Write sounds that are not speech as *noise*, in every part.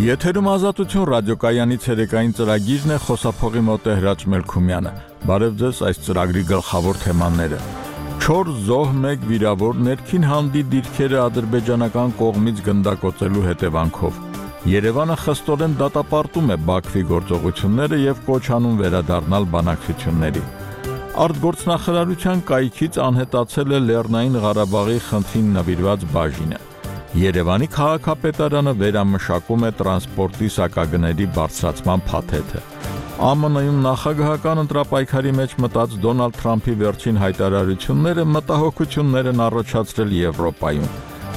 Եթերում ազատություն ռադիոկայանի ցերեկային ծրագիրն է խոսափողի մոտ է Հրաչ Մելքումյանը։ Բարև ձեզ այս ծրագրի գլխավոր թեմաները։ 4 զոհ 1 վիրավոր ներքին հանդի դիրքերը ադրբեջանական կողմից գնդակոծելու հետևանքով։ Երևանը խստորեն դատապարտում է Բաքվի գործողությունները եւ կոչ անում վերադառնալ բանակցությունների։ Արտգործնախարարության կայքից անհետացել է Լեռնային Ղարաբաղի խնդրին նվիրված բաժինը։ Երևանի քաղաքապետարանը վերամշակում է տրանսպորտի սակագների բարձրացման փաթեթը։ ԱՄՆ-ում նախագահական ընտրապայքարի մեջ մտած Դոնալդ Թրամփի վերջին հայտարարությունները մտահոգություններ են առաջացրել Եվրոպայում։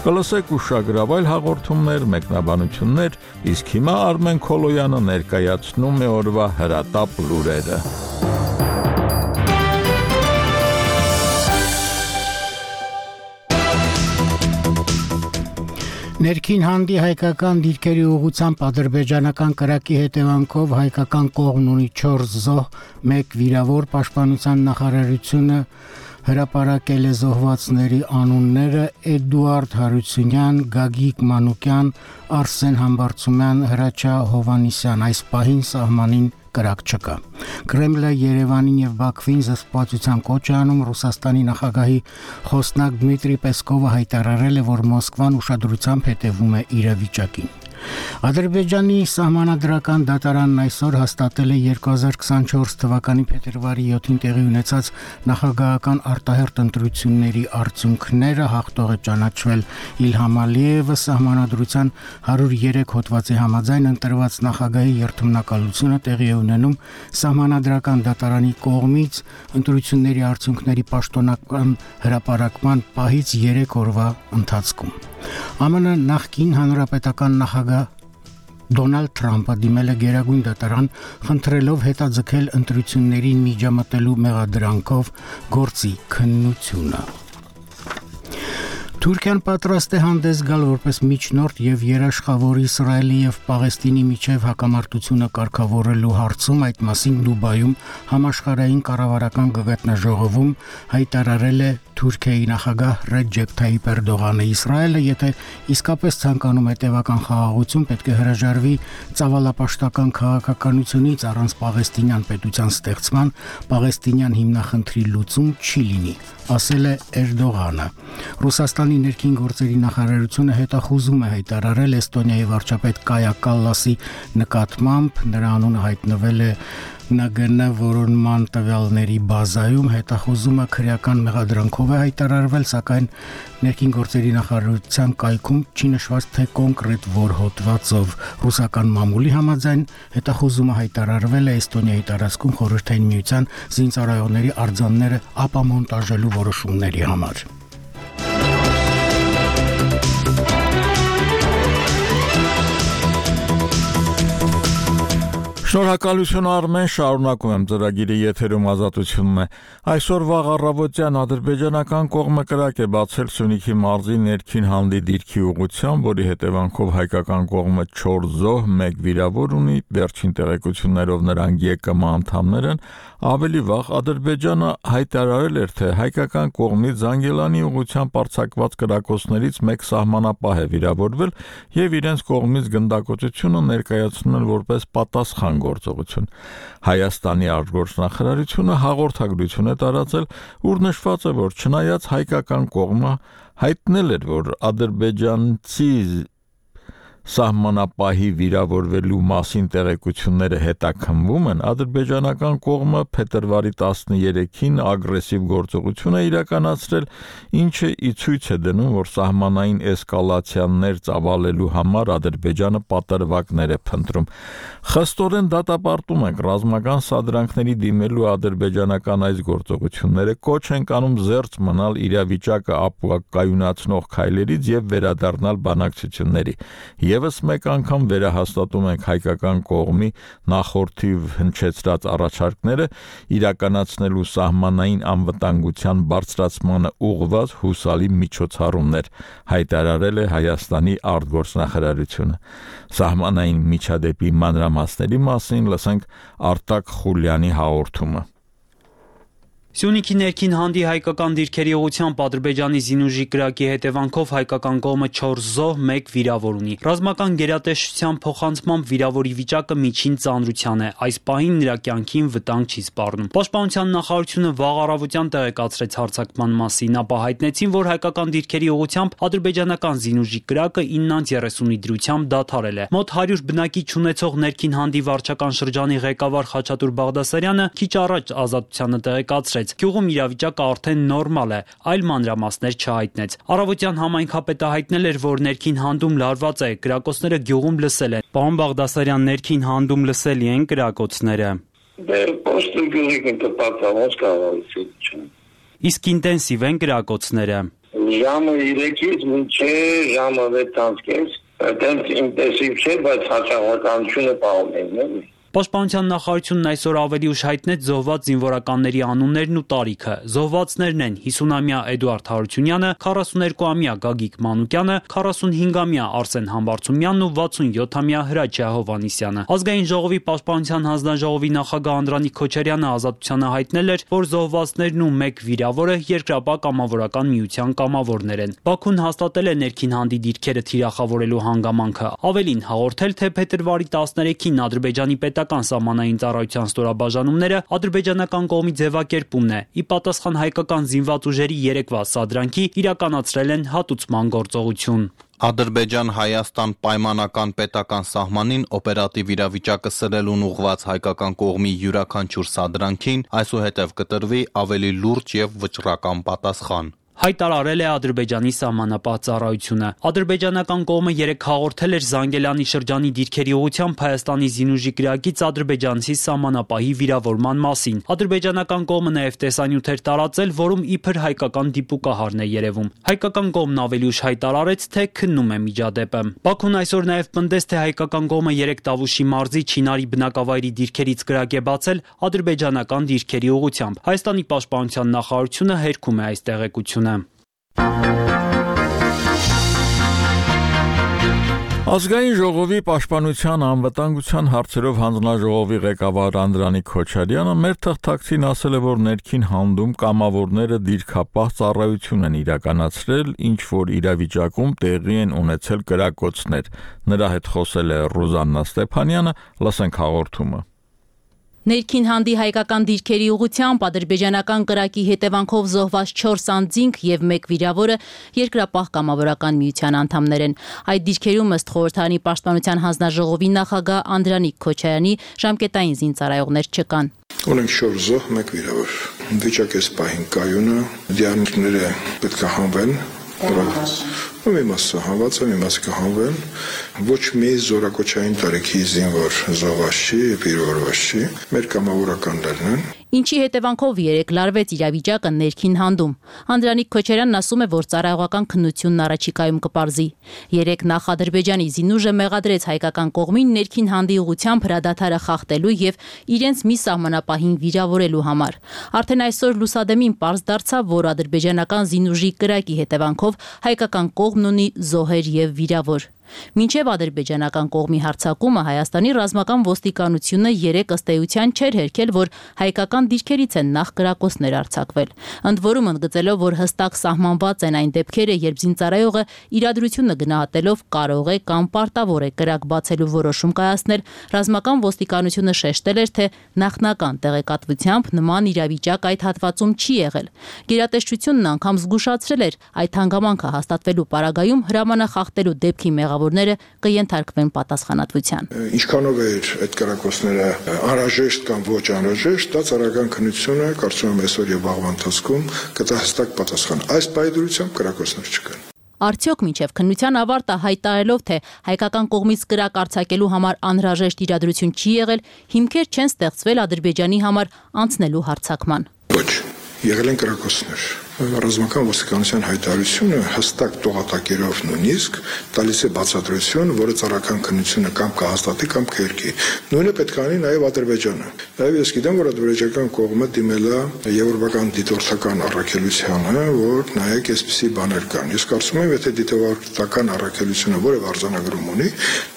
Կլսեք ուշագրավայլ հաղորդումներ, մեկնաբանություններ, իսկ հիմա Արմեն Քոլոյանը ներկայացնում է օրվա հրատապ լուրերը։ Ներքին հանդի հայկական դիրքերի ուղությամբ ադրբեջանական կրակի հետևանքով հայկական կողմն ունի 4 զոհ, 1 վիրավոր պաշտպանության նախարարությունը հրապարակել է զոհվածների անունները Էդուարդ Հարությունյան, Գագիկ Մանուկյան, Արսեն Համբարձումյան, Հրաչա Հովանիսյան այս պահին սահմանին կրակ չկա։ Կրեմլը Երևանին եւ Բաքվին զսպվածության կոչ է անում Ռուսաստանի նախագահի խոսնակ Դմիտրի Պեսկովը հայտարարել է, որ Մոսկվան ուշադրությամբ հետևում է իրավիճակին։ Ադրբեջանի սահմանադրական դատարանն այսօր հաստատել է 2024 թվականի փետրվարի 7-ին տեղի ունեցած նախագահական արտահերտ ընտրությունների արդյունքները հաղթող է ճանաչվել Իլհամ Ալիևը սահմանադրության 103 հոդվածի համաձայն ընտրված նախագահի երթմնակալությունը տեղի է ունենում սահմանադրական դատարանի կողմից ընտրությունների արդյունքների պաշտոնական հրապարակման պահից 3 օրվա ընթացքում ԱՄՆ նախկին հանրապետական նախագահ Դոնալդ Թրամփը դիմել է Գերագույն դատարան, խնդրելով հետաձգել ընտրություններին միջամտելու մեղադրանքով գործի քննությունը։ Թուրքիան պատրաստ է հանդես գալ որպես միջնորդ եւ երաշխավոր Իսրայելի եւ Պաղեստինի միջև հակամարտությունը կարգավորելու հարցում այդ մասին Դուբայում համաշխարհային կառավարական գագաթնաժողովում հայտարարել է Թուրքիայի նախագահ Ռեջեփ Թայիպ Էրդողանը Իսրայելը, եթե իսկապես ցանկանում է տևական խաղաղություն, պետք է հրաժարվի ցավալապաշտական քաղաքականությունից առանց Պաղեստինյան պետության ստեղծման, Պաղեստինյան հիմնախնդրի լուծում չի լինի, ասել է Էրդողանը։ Ռուսաստանի ներքին գործերի նախարարությունը հետախուզում է հայտարարել Էստոնիայի վարչապետ Կայա Կալլասի նկատմամբ, նրա անունը հայտնվել է ՆԳՆ որոնման տվյալների բազայում հետախուզումը քրեական մեղադրանքով է հայտարարվել, սակայն ներքին գործերի նախարարության կայքում չի նշված թե կոնկրետ որ հոդվածով ռուսական մամուլի համաձայն հետախուզումը հայտարարվել է Էստոնիայի տարածքում խորհրդային միության զինծառայողների արձանները ապամոնտաժելու որոշումների համար։ Շնորհակալություն Արմեն, շարունակում եմ ծրագիրի եթերում ազատությունն է։ Այսօր վաղ առավոտյան ադրբեջանական կողմը կրակ է բացել Սյունիքի մարզի ներքին հանդի դիրքի ուղությամբ, որի հետևանքով հայկական կողմը 4 զոհ, 1 վիրավոր ունի, վերջին տեղեկություններով նրանք ԵԿՄ անդամներ են, Ավելի վաղ Ադրբեջանը հայտարարել էր, թե հայկական կողմից Զանգելանի ուղությամբ արձակված կրակոցներից մեկ սահմանապահ է վիրավորվել եւ իրենց կողմից գնդակոծությունը ներկայացնում որպես պատասխան գործողություն։ Հայաստանի արտգործնախարարությունը հաղորդագրություն է տարածել, ուր նշված է, որ չնայած հայկական կողմը հայտնել էր, որ ադրբեջանցի սահմանապահի վիրավորվելու մասին տեղեկությունները հետաքննվում են, ադրբեջանական կողմը փետրվարի 13-ին ագրեսիվ գործողություն է իրականացրել, ինչը ի ցույց է դնում, որ սահմանային էսկալացիաներ ծավալելու համար Ադրբեջանը պատրվակներ է փնտրում։ Խստորեն դատապարտում ենք ռազմական սադրանքների դիմելու ադրբեջանական այս գործողությունները, կոչ են կանում զերծ մնալ իրավիճակը ապակայունացնող քայլերից եւ վերադառնալ բանակցությունների Եվս մեկ անգամ վերահաստատում ենք հայկական կողմի նախորդիվ հնչեցրած առաջարկները իրականացնելու սահմանային անվտանգության բարձրացմանը ուղղված հուսալի միջոցառումներ, հայտարարել է Հայաստանի արտգործնախարարությունը։ Սահմանային միջադեպի մանրամասների մասին լսենք Արտակ Խուլյանի հաղորդումը։ Սյունիքի ներքին հանդի հայկական դիրքերի ուղությամբ Ադրբեջանի զինուժի կրակի հետևանքով հայկական կողմը 4 զոհ, 1 վիրավոր ունի։ Ռազմական գերատեսչության փոխանցմամբ վիրավորի վիճակը միջին ծանրության է։ Այս պահին նրա կյանքին վտանգ չի սպառնում։ Պաշտպանության նախարարությունը վաղ առավոտյան տեղեկացրեց հարձակման մասին, ապա հայտնեցին, որ հայկական դիրքերի ուղությամբ ադրբեջանական զինուժի կրակը 9:30-ի դրությամբ դադարել է։ Մոտ 100 բնակիչ ունեցող ներքին հանդի վարչական շրջանի ղեկավար Խաչատուր Բաղդասարյանը քիչ առաջ ազատությանը տեղեկացրեց նշեց. Գյուղում իրավիճակը արդեն նորմալ է, այլ մանրամասներ չհայտնեց։ Առավոտյան համայնքապետը հայտնել էր, որ ներքին հանդում լարված է, կրակոցները գյուղում լսել են։ Պարոն Բաղդասարյան, ներքին հանդում լսելի են կրակոցները։ Դե պոստը գյուղի կտպած ոնց կարող է Իսկ ինտենսիվ են կրակոցները։ Ժամը 3-ից մինչև ժամը 6-ից այդպես ինտենսիվ չէ, բայց հաճախականությունը պահում են, էլի։ Պաշտպանության նախարարությունն այսօր ավելի ուշ հայտնեց զոհված զինվորականների անուններն ու տարիքը։ Զոհվածներն են 50-ամյա Էդուարդ Հարությունյանը, 42-ամյա Գագիկ Մանուկյանը, 45-ամյա Արսեն Համբարձումյանն ու 67-ամյա Հրաչյա Հովանիսյանը։ Ազգային ժողովի պաշտպանության հանձնաժողովի նախագահ Անդրանիկ Քոչարյանը ազատությանը հայտնել էր, որ զոհվածներն ու մեկ վիրավորը երկրապահ կամավորական միության կամավորներ են։ Բաքուն հաստատել է ներքին հանդի դիրքերը թիրախավորելու հանգամանքը։ Ավելին հաղորդել, թե փետրվարի 13-ին Ադրբեջանի պետ հայկական սահմանային ծառայության ստորաբաժանումները ադրբեջանական կողմի ձևակերպումն է։ Ի պատասխան հայկական զինված ուժերի երեկվա սադրանքի իրականացրել են հատուցման գործողություն։ Ադրբեջան-Հայաստան պայմանական պետական սահմանին օպերատիվ իրավիճակը սրելուն ուղղված հայկական կողմի յուրաքանչյուր սադրանքին այսուհետև կտրվի ավելի լուրջ եւ վճռական պատասխան հայտարարել է Ադրբեջանի սահմանապահ ծառայությունը։ Ադրբեջանական կողմը երեք հաղորդել էր Զանգելանի շրջանի դիրքերի ուղությամբ Հայաստանի զինուժի կրակից ադրբեջանցի սահմանապահի վիրավորման մասին։ Ադրբեջանական կողմը նաև տեսանյութ էր տարածել, որում իբր հայկական դիպուկահարն է երևում։ Հայկական կողմն ավելի ուշ հայտարարեց, թե քննում է միջադեպը։ Բաքուն այսօր նաև պնդեց, թե հայկական կողմը երեք Տավուշի մարզի Չինարի բնակավայրի դիրքերից կրակ է բացել ադրբեջանական դիրքերի ուղությամբ։ Հայաստանի պաշտպանության նախարարությունը հերքում է այս տեղեկությունը ողջունեմ։ Ազգային ժողովի պաշտպանության անվտանգության հարցերով հանձնաժողովի ղեկավար Անդրանիկ Քոչարյանը մեր թղթակցին ասել է, որ ներքին հանդում կամավորները դիրքապահ ծառայություն են իրականացրել, ինչ որ իրավիճակում տեղի են ունեցել կրակոցներ։ Նրա հետ խոսել է Ռուզաննա Ստեփանյանը, լսենք հաղորդումը։ Ներքին հանդի հայկական դիրքերի ուղությամբ ադրբեջանական կրակի հետևանքով զոհված 4 անձինք եւ 1 վիրավորը երկրապահ կամավորական միության անդամներ են։ Այդ դիրքերում ըստ խորհրդանի պաշտպանության հանձնաժողովի նախագահ Անդրանիկ Քոչարյանի ժամկետային զինծառայողներ չկան։ Ունենք 4 զոհ, 1 վիրավոր։ Վիճակը սպահին կայունը, դիանիկները պետք է հանվեն, Մի մասը հանված է, մի մասը կհանվեն։ Ոչ մի զորակոչային տարիքի զինվոր զոհված չի, վիրավորված չի։ Մեր կամավորականներն են ինչի հետևանքով երեք լարվեց իրավիճակը ներքին հանդում։ Անդրանիկ Քոչարյանն ասում է, որ ծառայողական քննությունն առաջիկայում կպարզի։ Երեք նախ Ադրբեջանի զինուժը մեղադրեց հայկական կողմին ներքին հանդի ուղությամբ հրադադարը խախտելու եւ իրենց մի սահմանապահին վիրավորելու համար։ Արդեն այսօր Լուսադեմին պարզ դարձավ, որ ադրբեջանական զինուժի կրակի հետևանքով հայկական կողմն ունի զոհեր եւ վիրավոր։ Մինչև ադրբեջանական կողմի հարձակումը Հայաստանի ռազմական ոստիկանությունը 3 ըստ էության չէր հերքել, որ հայկական դիրքերից են նախ կրակոցներ արձակվել։ Ընդ որում ընդգծելով, որ հստակ սահմանված են այն դեպքերը, երբ զինծառայողը իրադրությունը գնահատելով կարող է կամ պարտավոր է կրակ բացելու որոշում կայացնել, ռազմական ոստիկանությունը շեշտել էր, թե նախնական տեղեկատվությամբ նման իրավիճակ այդ հատվածում չի եղել։ Գերատեսչությունն անգամ զգուշացրել էր այդ հանգամանքը հաստատվելու պարագայում հրամանախախտելու դեպքի մեղավոր մեղավորները կընթարկվեն պատասխանատվության։ Ինչքանով է այդ կրակոցները անհրաժեշտ կամ ոչ անհրաժեշտ, դա ցարական քննությունը կարծում եմ այսօր եւ վաղվա ընթացքում կտա հստակ պատասխան։ Այս բայդրությամբ կրակոցներ չկան։ Արդյոք մինչև քննության ավարտը հայտարելով, թե հայկական կողմից կրակ արձակելու համար անհրաժեշտ իրադրություն չի եղել, հիմքեր չեն ստեղծվել Ադրբեջանի համար անցնելու հարցակման։ Ոչ, եղել են կրակոցներ ռազմական ոստիկանության հայտարարությունը հստակ տողատակերով նույնիսկ տալիս է բացատրություն, որը ցարական քննությունը կամ կհաստատի կամ կերկի։ Նույնը պետք է անի նաև Ադրբեջանը։ Նաև ես գիտեմ, որ ադրբեջանական կողմը դիմել է եվրոպական դիտորդական առաքելությանը, որ նայեք, այսպիսի բաներ կան։ Ես կարծում եմ, եթե դիտորդական առաքելությունը որևէ արձանագրում ունի,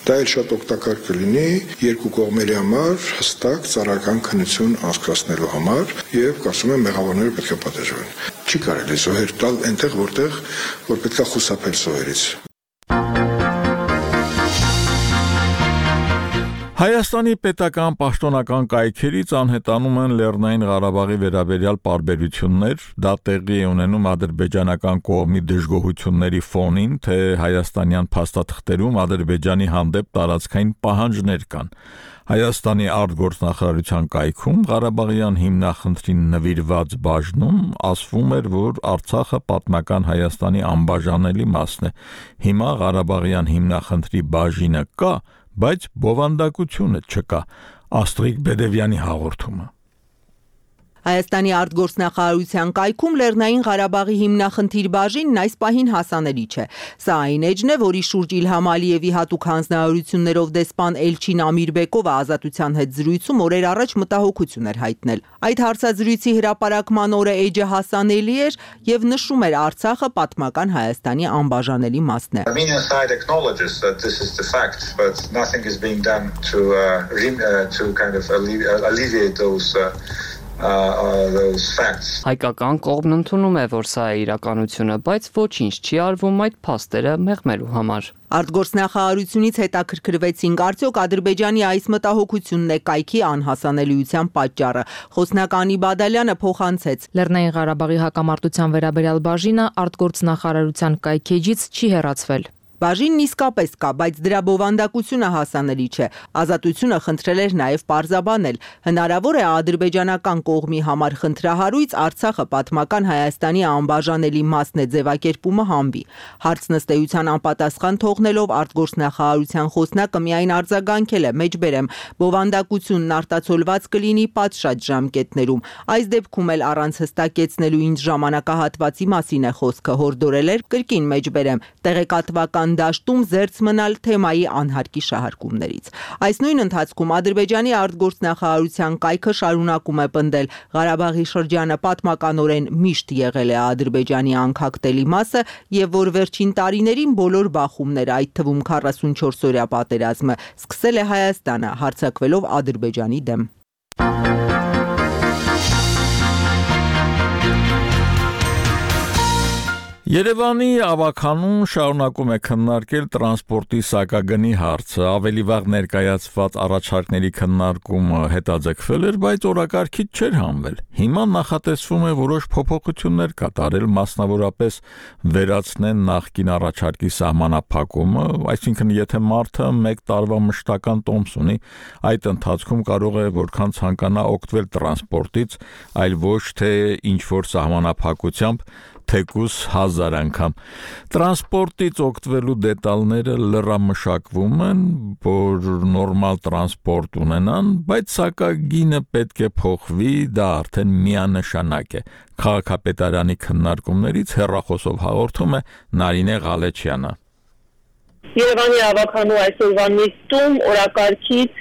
դա էլ շատ օգտակար կլինի երկու կողմերի համար հստակ ցարական քննություն անցկացնելու համար եւ կարծում եմ մեղավորները պետք է պատժվեն։ Չի կարելի զոհեր տալ այնտեղ, որտեղ որ պետք է խուսափել զոհերից։ Հայաստանի պետական պաշտոնական կայքերից անհետանում են Լեռնային Ղարաբաղի վերաբերյալ պարբերություններ, դա տեղի է ունենում ադրբեջանական կողմի դժգոհությունների ֆոնին, թե հայաստանյան փաստաթղթերում Ադրբեջանի հանդեպ տարածքային պահանջներ կան։ Հայաստանի արտգործնախարարության կայքում Ղարաբաղյան հիմնախնդրին նվիրված բաժնում ասվում էր, որ Արցախը պատմական Հայաստանի անբաժանելի մասն է։ Հիմա Ղարաբաղյան հիմնախնդրի բաժինը կա, բայց բովանդակությունը չկա։ Աստրիկ Բեդևյանի հաղորդումը Հայաստանի արտգործնախարարության կայքում Լեռնային Ղարաբաղի հիմնախնդիր բաժինն այս պահին հասանելի չէ։ Սա այն էջն է, որի շուրջ Իլհամ Ալիևի հատուկ հանձնարարություններով դեսպան Էլչին Ամիրբեկովը ազատության հետ զրույցում օրեր առաջ մտահոգություն էր հայտնել։ Այդ հարցազրույցի հրապարակման օրը էջը հասանելի էր եւ նշում էր Արցախը պատմական Հայաստանի անբաժանելի մասն է։ nothing is being done to uh, uh, to kind of alleviate those uh, facts Հայկական կողմն ընդունում է, որ սա է իրականությունը, բայց ոչինչ չի արվում այդ փաստերը մեղմելու համար։ Արտգործնախարարությունից հետաքրքրվեցին արդյոք Ադրբեջանի այս մտահոգությունն է կայքի անհասանելիության պատճառը։ Խոսնականի Բադալյանը փոխանցեց. Լեռնային Ղարաբաղի հակամարտության վերաբերյալ բաժինը արտգործնախարարության կայքեջից չի հեռացվել։ Բաժինն իսկապես կա, բայց դրա բովանդակությունը հասանելի չէ։ Ազատությունը խնդրել էր նաև պարզաբանել։ Հնարավոր է ադրբեջանական կողմի համար խնդրահարույց Արցախը պատմական Հայաստանի անբաժանելի մասն է ձևակերպումը համբի։ Հարցն ըստ էության անպատասխան թողնելով արտգործնախարարության խոսնակը միայն արձագանքել է մեջբերեմ բովանդակությունն արտացոլված կլինի պատշաճ ժամկետներում։ Այս դեպքում էլ առանց հստակեցնելու ինչ ժամանակահատվածի մասին է խոսքը հորդորել էր կրկին մեջբերեմ տեղեկատվական Լեռնական դաշտում զերծ մնալ թեմայի անհարկի շահարկումներից։ Այս նույն ընթացքում Ադրբեջանի արտգործնախարարության կայքը շարունակում է պնդել. Ղարաբաղի շրջանը պատմականորեն միշտ եղել է Ադրբեջանի անկախտելի մասը եւ որ վերջին տարիներին բոլոր բախումները, այդ թվում 44 օրյա պատերազմը, սկսել է Հայաստանը հարձակվելով Ադրբեջանի դեմ։ Երևանի ավականուն շարունակում է քննարկել տրանսպորտի սակագնի հարցը։ Ավելի վաղ ներկայացված առաջարկների քննարկումը հետաձգվել էր, բայց օրակարգից չէր հանվել։ Հիմա նախատեսվում է որոշ փոփոխություններ կատարել, մասնավորապես վերացնեն նախկին առաջարկի սահմանափակումը, այսինքն եթե մարդը 1 տարվա մշտական տոմս ունի, այդ ընթացքում կարող է որքան ցանկանա օգտվել տրանսպորտից, այլ ոչ թե ինչ որ սահմանափակությամբ թեկուս 1000 անգամ։ Տրանսպորտից օգտվելու դետալները լրամշակվում են, որ նորմալ տրանսպորտ ունենան, բայց սակագինը պետք է փոխվի, դա արդեն միանշանակ է։ Քաղաքապետարանի քննարկումներից հերրախոսով հաղորդում է Նարինե Ղալեչյանը։ Երևանի ավականու այսօրվա նիստում օրակարգից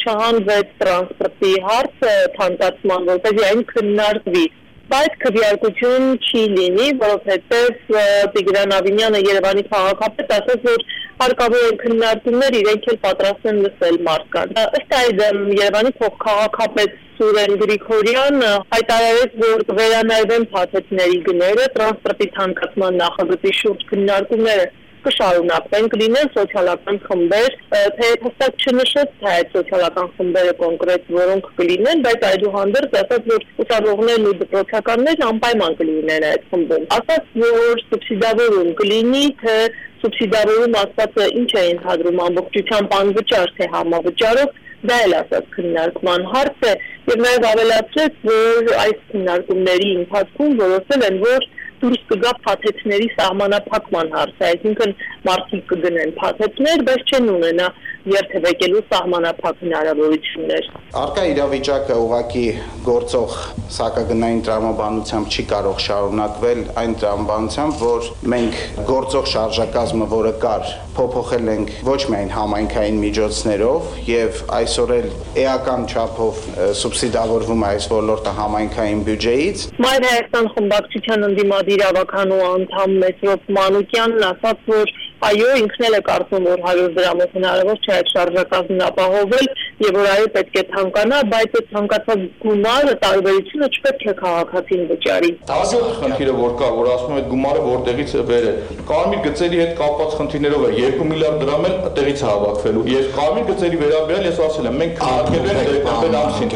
չհանվեց տրանսպորտի հարցը թանկացման, որպեսզի այն քննարկվի բայց քվեարկություն չի լինի, որովհետև Տիգրան Ավինյանը Երևանի քաղաքապետ ասաց, որ հարկավոր են քննարկումներ, իրենք էլ պատրաստ են լսել մարդկանց։ Ըստ այդմ Երևանի փոխքաղաքապետ Սուրեն Գրիգորյան հայտարարեց, որ վերանայվեն փաթեթների գները տրանսպորտի թանկացման նախագծի շուրջ քննարկումները կշարունակվեն, կլինեն սոցիալական խմբեր, թե հստակ չնշեց, թե այդ սոցիալական խմբերը կոնկրետ որոնք կլինեն, բայց այդուհանդերձ ասաց, որ ուսանողներն ու դպրոցականներն անպայման կլինեն այդ խմբում։ Ասաց, որ սուբսիդավորում կլինի, թե սուբսիդավորում ասվածը ինչ է ընդհանրում ամբողջությամբ անվճար թե համավճարով դա էլ ասած քննարկման հարց է եւ նաեւ ավելացրեց որ այս քննարկումների ընթացքում որոշել են որ դուրս կգա փաթեթների սահմանափակման հարցը, այսինքն մարդիկ կգնեն փաթեթներ, բայց չեն ունենա երթևեկելու սահմանափակ հնարավորություններ։ Արկա իրավիճակը ուղակի գործող սակագնային տրամաբանությամբ չի կարող շարունակվել այն տրամաբանությամբ, որ մենք գործող շարժակազմը, որը կար, փոփոխել ենք ոչ միայն համայնքային միջոցներով եւ այսօր էլ էական չափով սուբսիդավորվում է այս ոլորտը համայնքային բյուջեից։ Մայր Հայաստան խմբակցության ընդդիմադիր ավականու անդամ Մեծրոպ Մանուկյանն ասաց, որ այո, ինքն էլ է կարծում, որ 100 դրամով հնարավոր չէ այդ շարժակազմն ապահովել եւ որ այո պետք է ցանկանա, բայց այդ ցանկացած գումարը տարբերությունը չպետք է քաղաքացին վճարի։ Դասը խնդիրը որ կա, որ ասում եմ այդ գումարը որտեղից է բերել։ Կարմիր գծերի հետ կապված խնդիրներով է 2 միլիարդ դրամ էլ տեղից է հավաքվելու։ Ես կարմիր գծերի վերաբերյալ ես ասել եմ, մենք քննարկել ենք դեկտեմբեր ամսին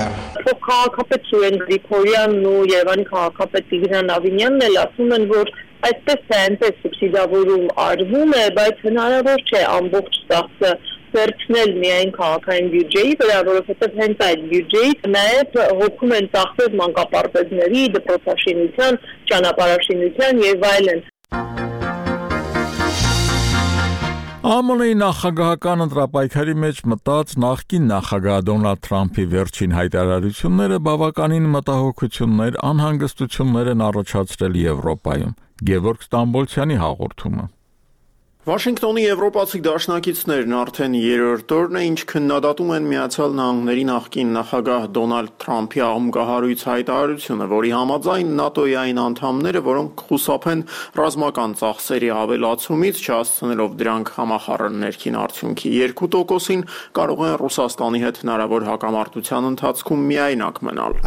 քաղաքապետ Սուրեն Գրիգորյանն ու Երևանի քաղաքապետ Տիգրան Ավինյանն էլ ասում են, որ այսպես թե այնպես սուբսիդավորում արվում է, բայց հնարավոր չէ ամբողջ ծախսը վերցնել միայն քաղաքային բյուջեի վրա, որովհետև հենց այդ բյուջեից նաև հոգում են ծախսեր մանկապարտեզների, դպրոցաշինության, ճանապարհաշինության եւ այլն։ ԱՄՆ-ի նախագահական ընտրապայքարի մեջ մտած նախկին նախագահ Դոնալդ Թրամփի վերջին հայտարարությունները բավականին մտահոգություններ, անհանգստություններ են առաջացրել Եվրոպայում։ Գևորգ Ստամբոլցյանի հաղորդումը Վաշինգտոնի եվրոպացի դաշնակիցներն արդեն երրորդ օրն է, ինչ քննադատում են Միացյալ Նահանգների նախկին նախագահ Դոնալդ Թրամփի աղմկահարույց հայտարարությունը, որի համաձայն ՆԱՏՕ-ի այն անդամները, որոնք խուսափեն ռազմական ծախսերի ավելացումից, չհասցնելով դրանք համախառն ներքին արդյունքի 2%-ին, կարող են Ռուսաստանի հետ հնարավոր հակամարտության ընթացքում միայնակ մնալ։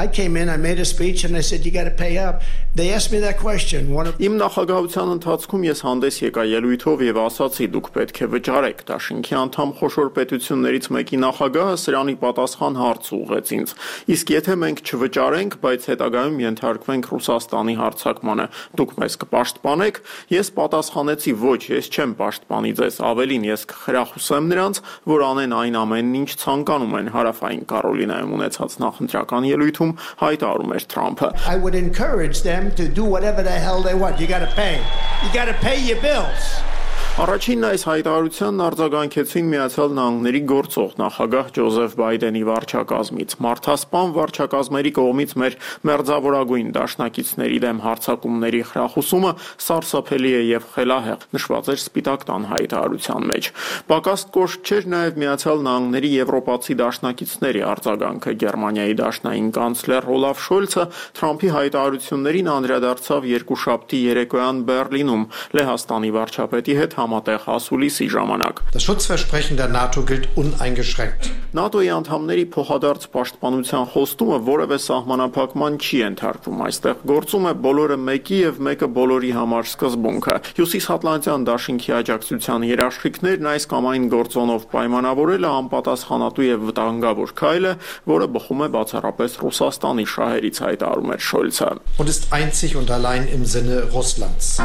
Իմ նախագահության ընթացքում ես հանդես եկա ելույթով եւ ասացի դուք պետք է վճարեք։ Դաշինքի անդամ խոշոր պետություններից մեկի նախագահը սրանի պատասխան հարց ուղղեց ինձ։ Իսկ եթե մենք չվճարենք, բայց հետագայում ենթարկվենք Ռուսաստանի հարձակմանը, դուք մեզ կպաշտպանեք։ Ես պատասխանեցի ոչ, ես չեմ պաշտպանի ձեզ, ավելին ես կխրախուսեմ նրանց, որ անեն այն ամենն, ինչ ցանկանում են հարավային Կարոլինայում ունեցած նախընտրական ելույթում հայտարարում էր Թրամփը։ I would encourage them to do whatever the hell they want. You got to pay. You got to pay your bills. Առաջինն այս հայտարարությանն արձագանքեցին Միացյալ Նահանգների գործող նախագահ Ջոզեֆ Բայդենի վարչակազմից։ Մարդասպան վարչակազմերի կողմից մեր մերձավորագույն դաշնակիցների դեմ հարձակումների խրախուսումը սարսափելի է եւ խելահեղ, նշված էր Սպիտակ տան հայտարարության մեջ։ Պակաս կոշտ չէր նաեւ Միացյալ Նահանգների եվրոպացի դաշնակիցների արձագանքը Գերմանիայի դաշնային կանցլեր Օլաֆ Շոլցը Թրամփի հայտարարություններին անդրադարձավ երկուշաբթի երեկոյան Բերլինում Լեհաստանի վարչապետի հետ համատեղ ասուլիսի ժամանակ։ Das Schutzversprechen der NATO gilt uneingeschränkt։ ՆԱՏՕ-ի անդամների փոխադարձ պաշտպանության խոստումը որևէ սահմանափակման չի ենթարկվում։ Այստեղ գործում է բոլորը մեկի եւ մեկը բոլորի համար սկզբունքը։ Հյուսիսատլանտյան դաշինքի աջակցության երաշխիքներն այս կամ այն գործոնով պայմանավորելը անպատասխանատու եւ վտանգավոր քայլ է, որը բխում է բացառապես Ռուսաստանի շահերից հայտարարում էր Շոլցը։ Und ist einzig und allein im Sinne Russlands։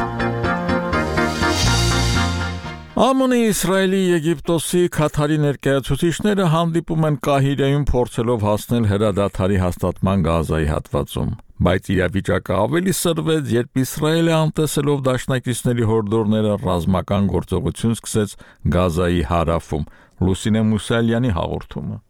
ԱՄՆ-ի, Իսրայելի, Եգիպտոսի, Քաթարի ներկայացուցիչները հանդիպում են Կահիրեում փորձելով հասնել հրադադարի հաստատման Գազայի հատվածում, բայց իրավիճակը ավելի սրվեց, երբ Իսրայելը անտեսելով դաշնակիցների հորդորները ռազմական գործողություն սկսեց Գազայի հարավում։ Լուսինե Մուսալյանի հաղորդումը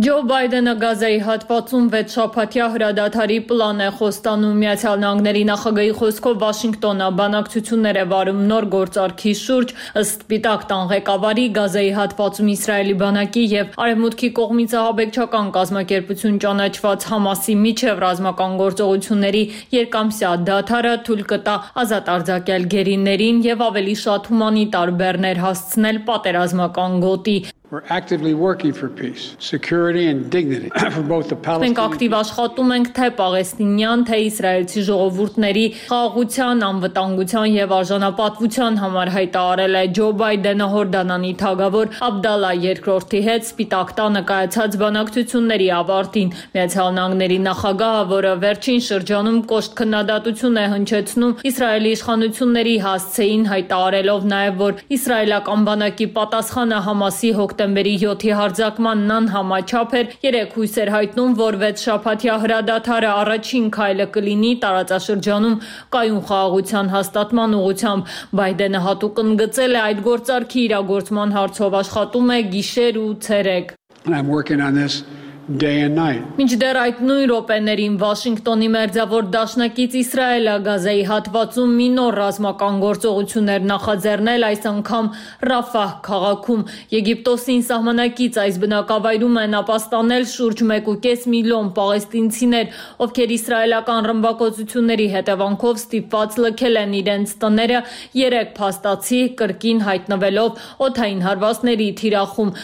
Ջո Բայդենը Գազայի հատվածում 6 շաբաթյա հրադադարի պլան է խոստանում. Միացյալ Նահանգների նախագահի խոսքով Վաշինգտոնը բանակցություններ է վարում նոր գործարքի շուրջ ըստ Սպիտակ տան ղեկավարի Գազայի հատվածում Իսրայելի բանակի եւ Արևմուտքի կողմից ահաբեկչական կազմակերպություն ճանաչված Համասի միջև ռազմական գործողությունների երկամսյա դադարը թույլ կտա ազատ արձակել գերիներին եւ ավելի շատ հումանիտար բեռներ հասցնել պատերազմական գոտի We're actively working for peace, security and dignity *clears throat* for both the Palestinians. Մենք ակտիվ աշխատում ենք թե պաղեստինյան, թե իսրայելցի ժողովուրդների խաղաղության, անվտանգության եւ արժանապատվության համար հայտարարել է Ջո Բայդենը Հորդանանի թագավոր Աբդալա II-ի հետ Սպիտակ տանը կայացած բանակցությունների ավարտին։ Միացյալ Նահանգների նախագահը, որը վերջին շրջանում կոշտ քննադատություն է հնչեցնում Իսրայելի իշխանությունների հասցեին հայտարարելով նաեւ, որ իսրայելական բանակի պատասխանը Համասի հոգ հոկտեմբերի 7-ի հարձակմանն անհամաչափ էր, երեք հույսեր հայտնում, որ 6 շաբաթյա հրադադարը առաջին քայլը կլինի տարածաշրջանում կայուն խաղաղության հաստատման ուղղությամբ։ Բայդենը հատուկ ընդգծել է այդ գործարքի իրագործման հարցով աշխատում է գիշեր ու ցերեկ։ I'm working on this day and night. Մինչդեռ այդ նույն րոպեներին Վաշինգտոնի մերձավոր դաշնակից Իսրայելը Գազայի հատվածում մի նոր ռազմական գործողություններ նախաձեռնել այս անգամ Ռաֆահ քաղաքում։ Եգիպտոսին սահմանակից այս բնակավայրում են ապաստանել շուրջ 1.5 միլիոն պաղեստինցիներ, ովքեր իսրայելական ռմբակոծությունների հետևանքով ստիպված լքել են իրենց տները, երեք փաստացի կրկին հայտնվելով օթային հարվածների թիրախում։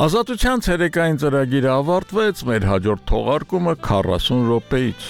Ազատության ցերեկային ծրագիրը ավարտվեց, մեր հաջորդ թողարկումը 40 րոպեից։